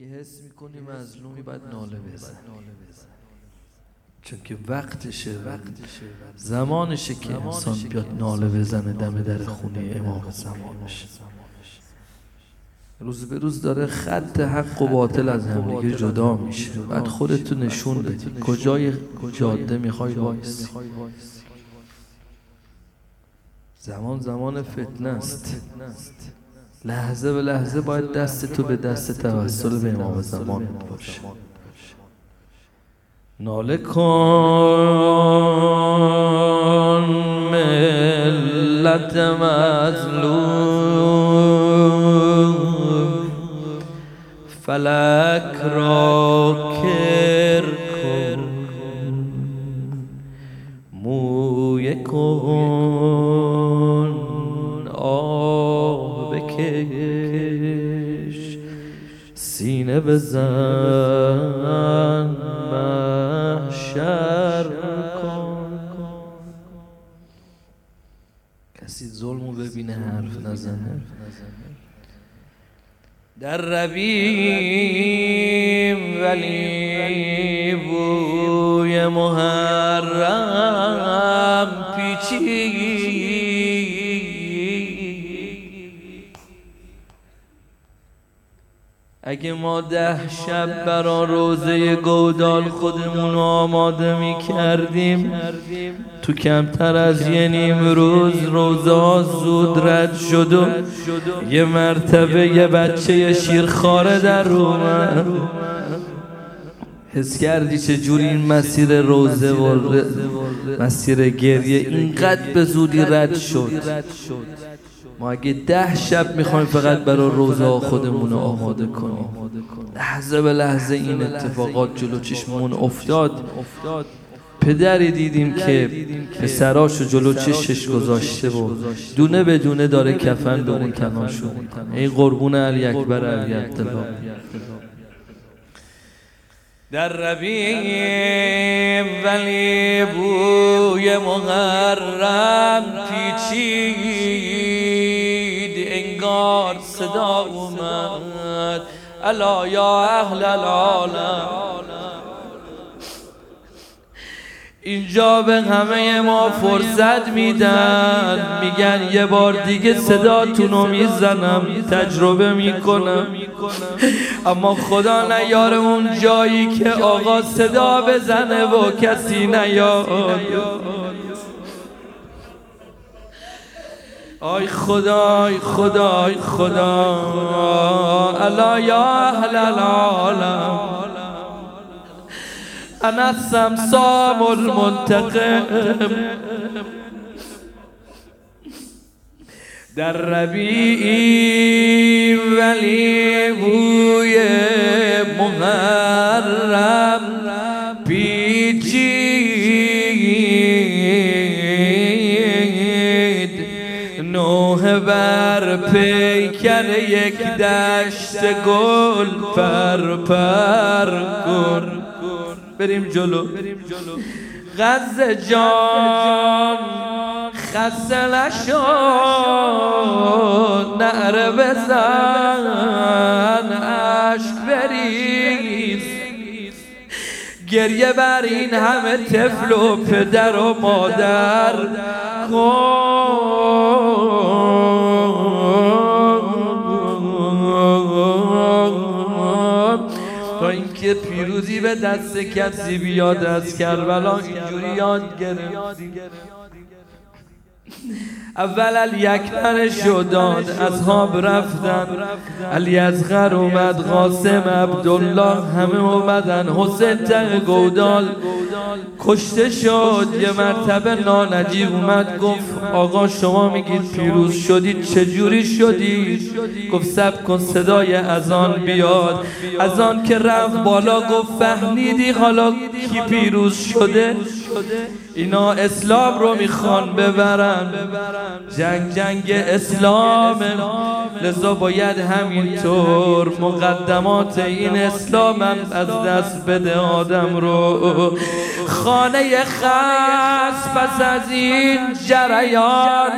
اگه حس می‌کنی مظلومی باید ناله بزن چون که وقتشه وقتشه زمانشه که انسان بیاد ناله بزنه دم در خونه امام زمانش روز به روز داره خط حق و باطل از همدیگه جدا میشه. بعد خودتو نشون بدی. کجای جاده می‌خوای وایسی زمان زمان فتنه است. لحظه به لحظه باید دست تو به دست توسل به امام زمان باشه. ناله کن ملت مظلوم. فلک را بزن محشر کن. کسی ظلمو ببینه حرف نزنه. در ربیم ولی بوی محرم پیچید. اگه ما ده شب برا روزه گودال خودمون آماده می کردیم تو کمتر از یه نیم روز روزا زود رد شد و یه مرتبه یه بچه شیرخاره در اومد. حس کردی چه جوری این مسیر روزه و مسیر گریه اینقدر به زودی رد شد. ما اگه ده شب می‌خوایم فقط برای روزا خودمون رو آماده کنیم. لحظه به لحظه این اتفاقات جلو چشمون افتاد. پدری دیدیم که پسراشو جلو چشش گذاشته و دونه به دونه داره کفن به اون ای قربون علی اکبر علی عبدالله در ربیم ولی بوی مغرم انگار صدا اومد. الا یا اهل العالم. اینجا به همه ما فرصت میدن. میگن یه بار دیگه صداتون رو می‌زنم. تجربه می‌کنم. اما خدا نیاره اون جایی که آقا صدا بزنه و کسی نیاد. آی خدای خدای خدا الا یا اهل العالم. انا السمسام المنتقم. در ربیعی ولی بوی محرم پیکر یک دشت گل پر پر کن. بریم جلو. غز جان خسته نشد نعره بزن عشق بریز. گریه بر این همه طفل و پدر و مادر. کن. به دست کسی بیاد از کربلا اینجوری یاد گرفت. اول علی اکبر شداد اصحاب رفتن. علی غر اومد قاسم عبدالله همه اومدن. حسین ته گودال. کشته شد یه مرتبه نانجیب اومد گفت آقا شما میگید پیروز شدید چجوری شدید گفت سب کن صدای ازان بیاد. ازان که رفت بالا گفت فهمیدی حالا کی پیروز شده؟ اینا اسلام رو می‌خوان ببرن. جنگ جنگ اسلام. لذا باید همینطور مقدمات این اسلام از دست بده آدم رو. خانه خاص پس از این جریان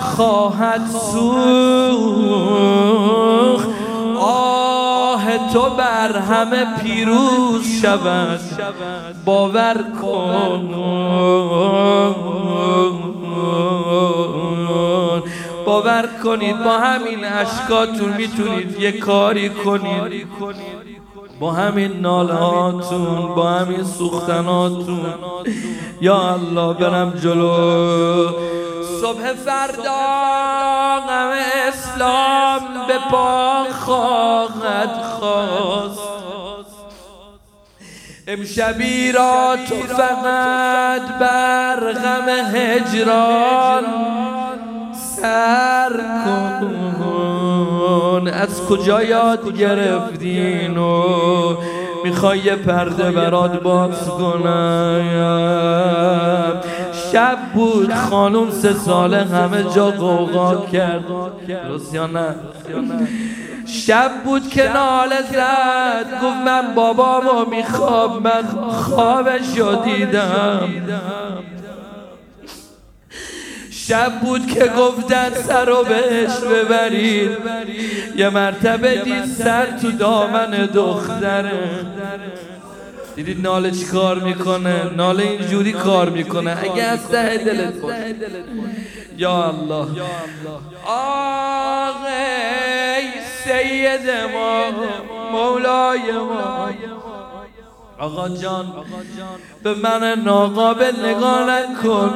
خواهد سوخت. تو بر همه پیروز شود. باور کن. باور کنید با همین اشکاتون می‌تونید یه کاری کنید. با همین نالهاتون با همین سوختناتون. یا الله برم جلو. صبح فردا غم اسلام به پا خواهد خواست. امشبی را تو فقط بر غم هجران سر کن. از کجا یاد گرفتین و می‌خوای پرده برات باز کنم؟ شب بود خانوم سه ساله همه جا قوقا کرد. درست یا نه؟ شب بود که ناله زد. گفت من بابامو میخواب من خوابشو دیدم. شب بود که گفتن سر رو بهش ببرید یه مرتبه دید سر تو دامن دختره. دیدید ناله چی کار می‌کنه؟ ناله اینجوری کار می‌کنه. اگه از ته دلت باشه. یا الله. آقای سید ما مولای ما. آقا جان به من ناقابل نگاه نکن.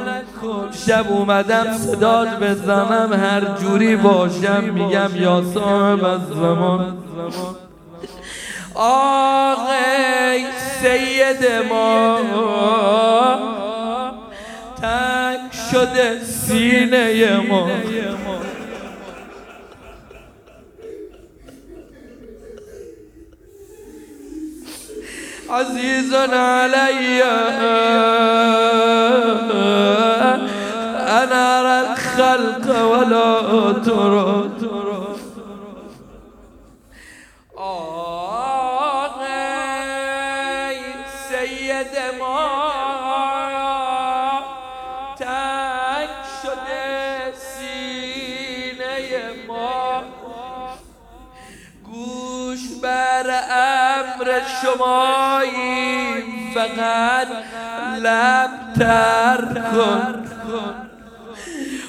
شب اومدم صداد بزنم هر جوری باشم میگم یا صاحب از زمان. آقای سید ما. تک شده سینه ما. عزيز علي أنا أرى الخلق ولا ترى شماییم فقط لب تر کن.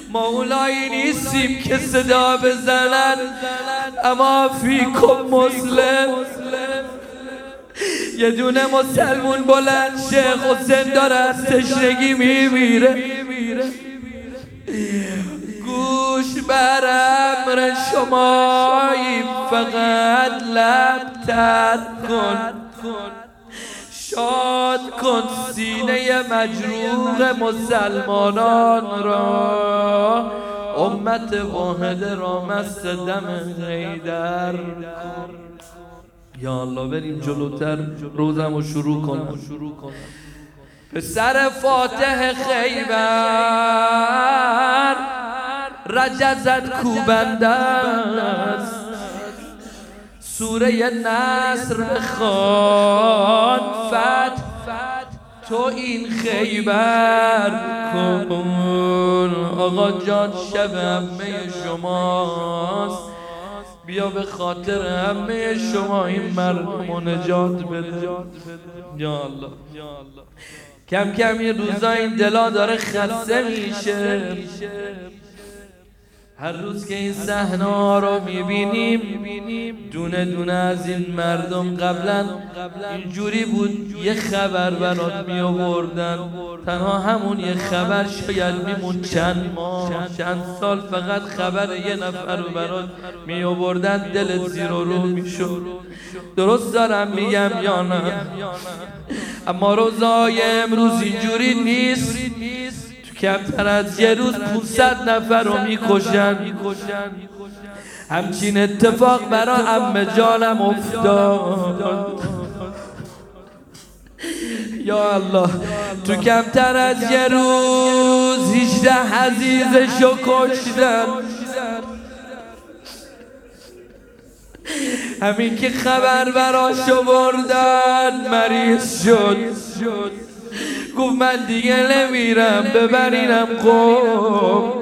مولایی نیستیم که صدا بزنن اما فیکم مسلم. یه دونه مسلمون بلند شیخ حسین داره از تشنگی میمیره. گوش بر امر شمایی فقط لب تر کن. شاد کن سینه مجروح مسلمانان را. امت واحد را مست دم غیدر یا الله بریم جلوتر روزم رو شروع کنم. به سر فاتح خیبر رجزت کوبنده است. سوره نصر بخوان. فت تو این خیبر کن. آقا جان شب همه شماست. بیا به خاطر همه شما این مردم نجات بده. یا الله. کم کم این روزا این دلا داره خسته میشه. هر روز که این صحنه رو می‌بینیم دونه دونه از این مردم قبلا اینجوری بود یه خبر برات می تنها همون یه خبر شاید میمون چند ماه چند سال فقط خبر یه نفر رو برات می آوردن دل زیر و رو می‌شد. درست دارم میگم یا نه؟ اما روزای امروز اینجوری نیست. کمتر از یه روز 500 نفر رو می‌کشن. همچین اتفاق برا ام جانم افتاد. یا الله تو کمتر از یه روز 18 عزیزشو کشتن. همین که خبر براشو بردن مریض شد. گفت من دیگه نمیرم ببرینم قوم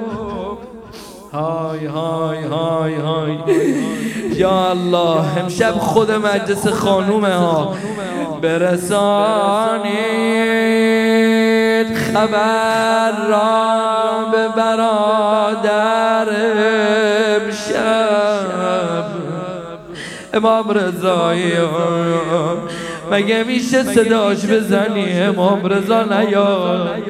های های های های. یا الله امشب خود مجلس خانومه ها برسانید خبر را به برادر امشب. امام رضایی. مگه میشه صداش بزنی؟ امام رضا نیاد.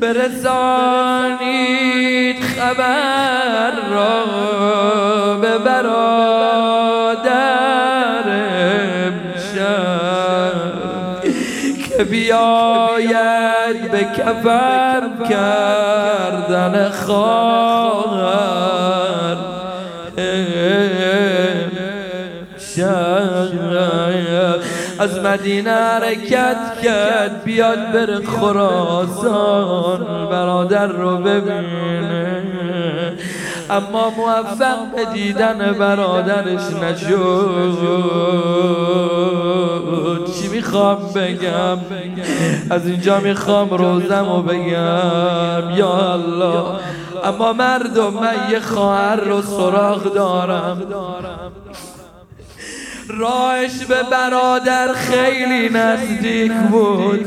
برسانید خبر را به برادر که بیاید به کفن کردن خواهر. از مدینه حرکت کرد بیاد بر خراسان برادر رو ببینه. اما موفق به دیدن برادرش نشد. چی می‌خوام بگم؟ از اینجا می‌خوام روزم و بگم یا الله. اما مردم من یه خواهر رو سراغ دارم. راهش به برادر خیلی نزدیک بود.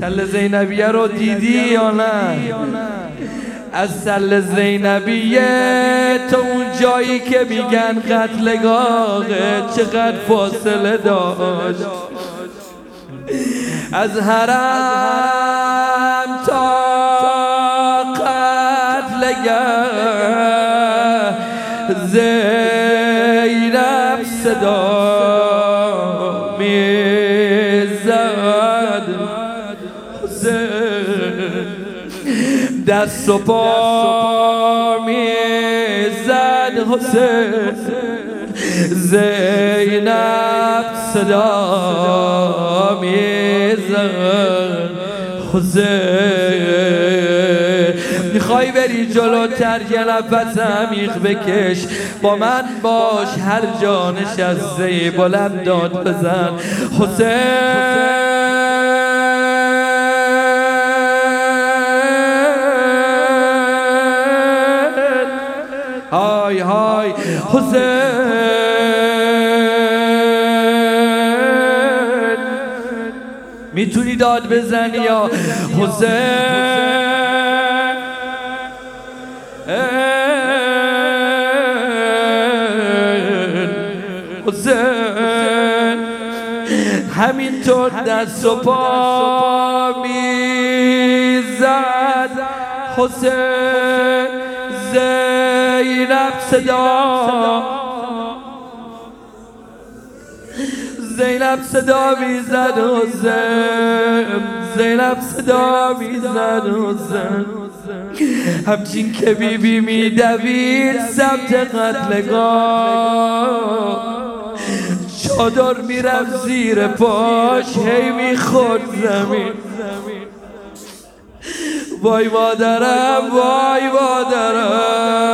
تل زینبیه رو دیدی یا نه؟ از تل زینبیه تا اون جایی که میگن قتلگاهه چقدر فاصله داشت. از حرم می‌زد. دست و پا می‌زد. حسین زینب صدا می‌زد. حسین می‌خوای بری جلوتر یه نفس عمیق بکش. با من باش هر جا نشسته بلند داد بزن. حسین. های های. حسین. می‌تونی داد بزنی یا حسین؟ همینطور دست و پا می‌زد. حسین زینب صدا. زینب صدا می‌زد حسین. زینب صدا می‌زد حسین. همچین که بیبی میدوید سمت قتلگاه چادر میرم زیر پاش. هی می‌خورد زمین. وای مادرم وای مادرم.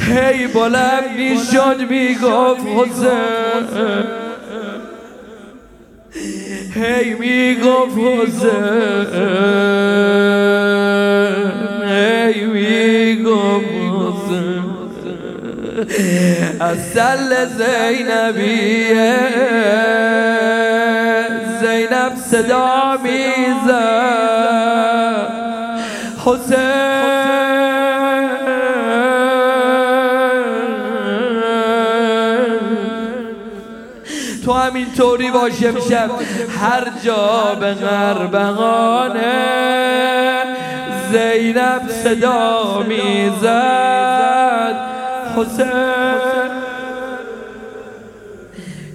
هی بلند می‌شد می‌گفت حسین هی می‌گفت حسین هی می‌گفت حسین اصل زینبیه. زینب صدا می‌زد. حسین. تو همین طوری باشه امشب هر جا به غربغانه. زینب صدا می‌زد. حسین.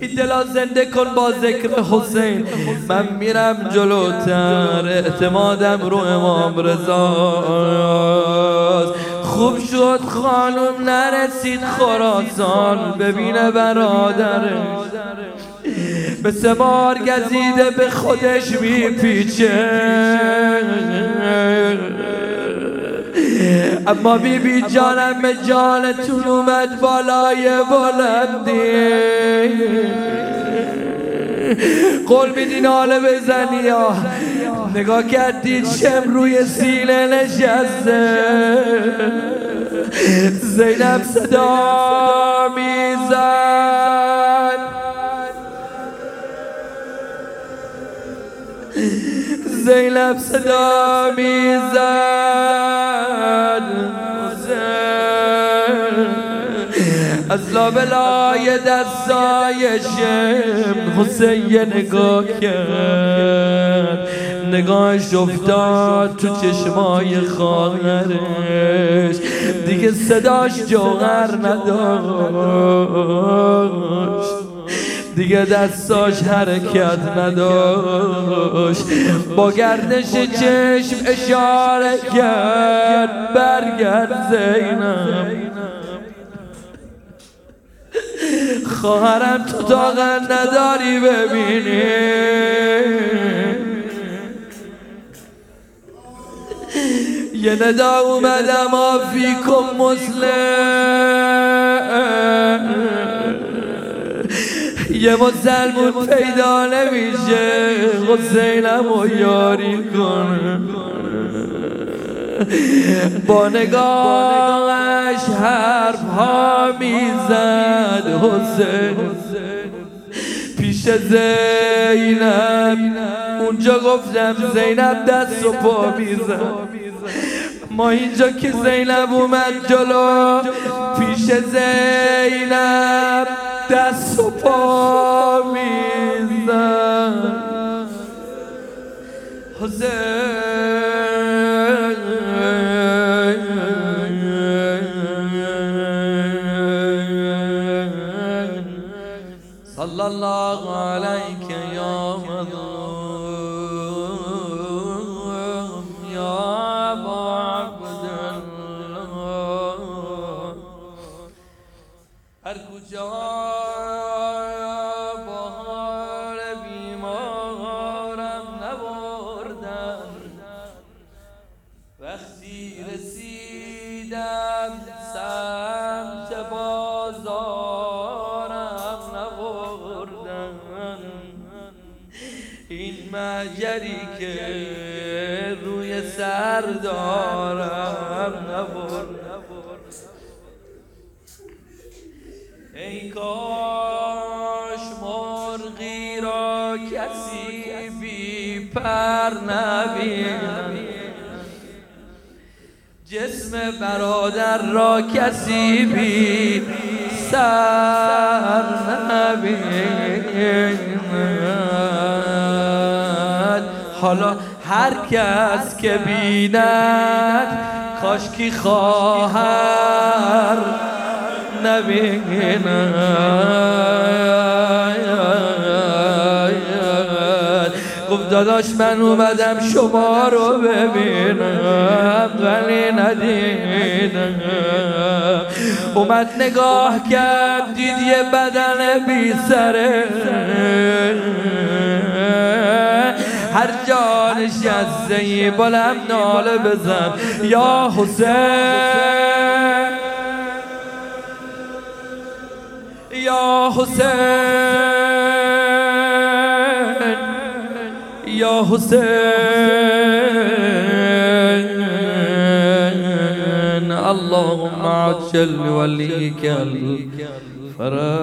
این دلا زنده کن با ذکر حسین. من میرم جلوتر اعتمادم رو امام رضا. خوب شد خانم نرسید خراسان ببینه برادرش. به سبار گزیده به خودش میپیچه. اما بی بی جانم جانتون اومد بالای بلندی. قول میدین حاله بزنی یا نگاه کردید شم روی سینه نشسته. زینب صدا می‌زد. زینب صدا می‌زد. از لابلای دستای شم حسین نگاه کرد. نگاهش افتاد تو چشمای خواهرش دیگه صداش جوهر نداشت. دیگه دستاش حرکت نداشت. با گردش چشم اشاره کرد برگرد زینب. خواهرم تو طاقت نداری ببینی. یه ندا اومدم آفیکم مسلم. یه مسلمون پیدا نمیشه. حسینم و یاری کنه. با نگاهش حرف ها می‌زد حسین. پیش زینب. اونجا گفتم زینب دست و پا می‌زد. ما اینجا که زینب اومد جلو. پیش زینب. دست و مجری که روی سر دارم نبردم ای کاش مرغی را کسی بی پر نبینم. جسم برادر را کسی بی سر نبیند حالا هر کس که بیند کاشکی خواهر نبیند. گفت داداش من اومدم شما رو ببینم ولی ندیدم. اومد نگاه کرد دید یه بدن بی سره هر جا نشسته بلم ناله بزن. یا حسین. یا حسین. یا حسین. اللهم عجل وليك الفرج.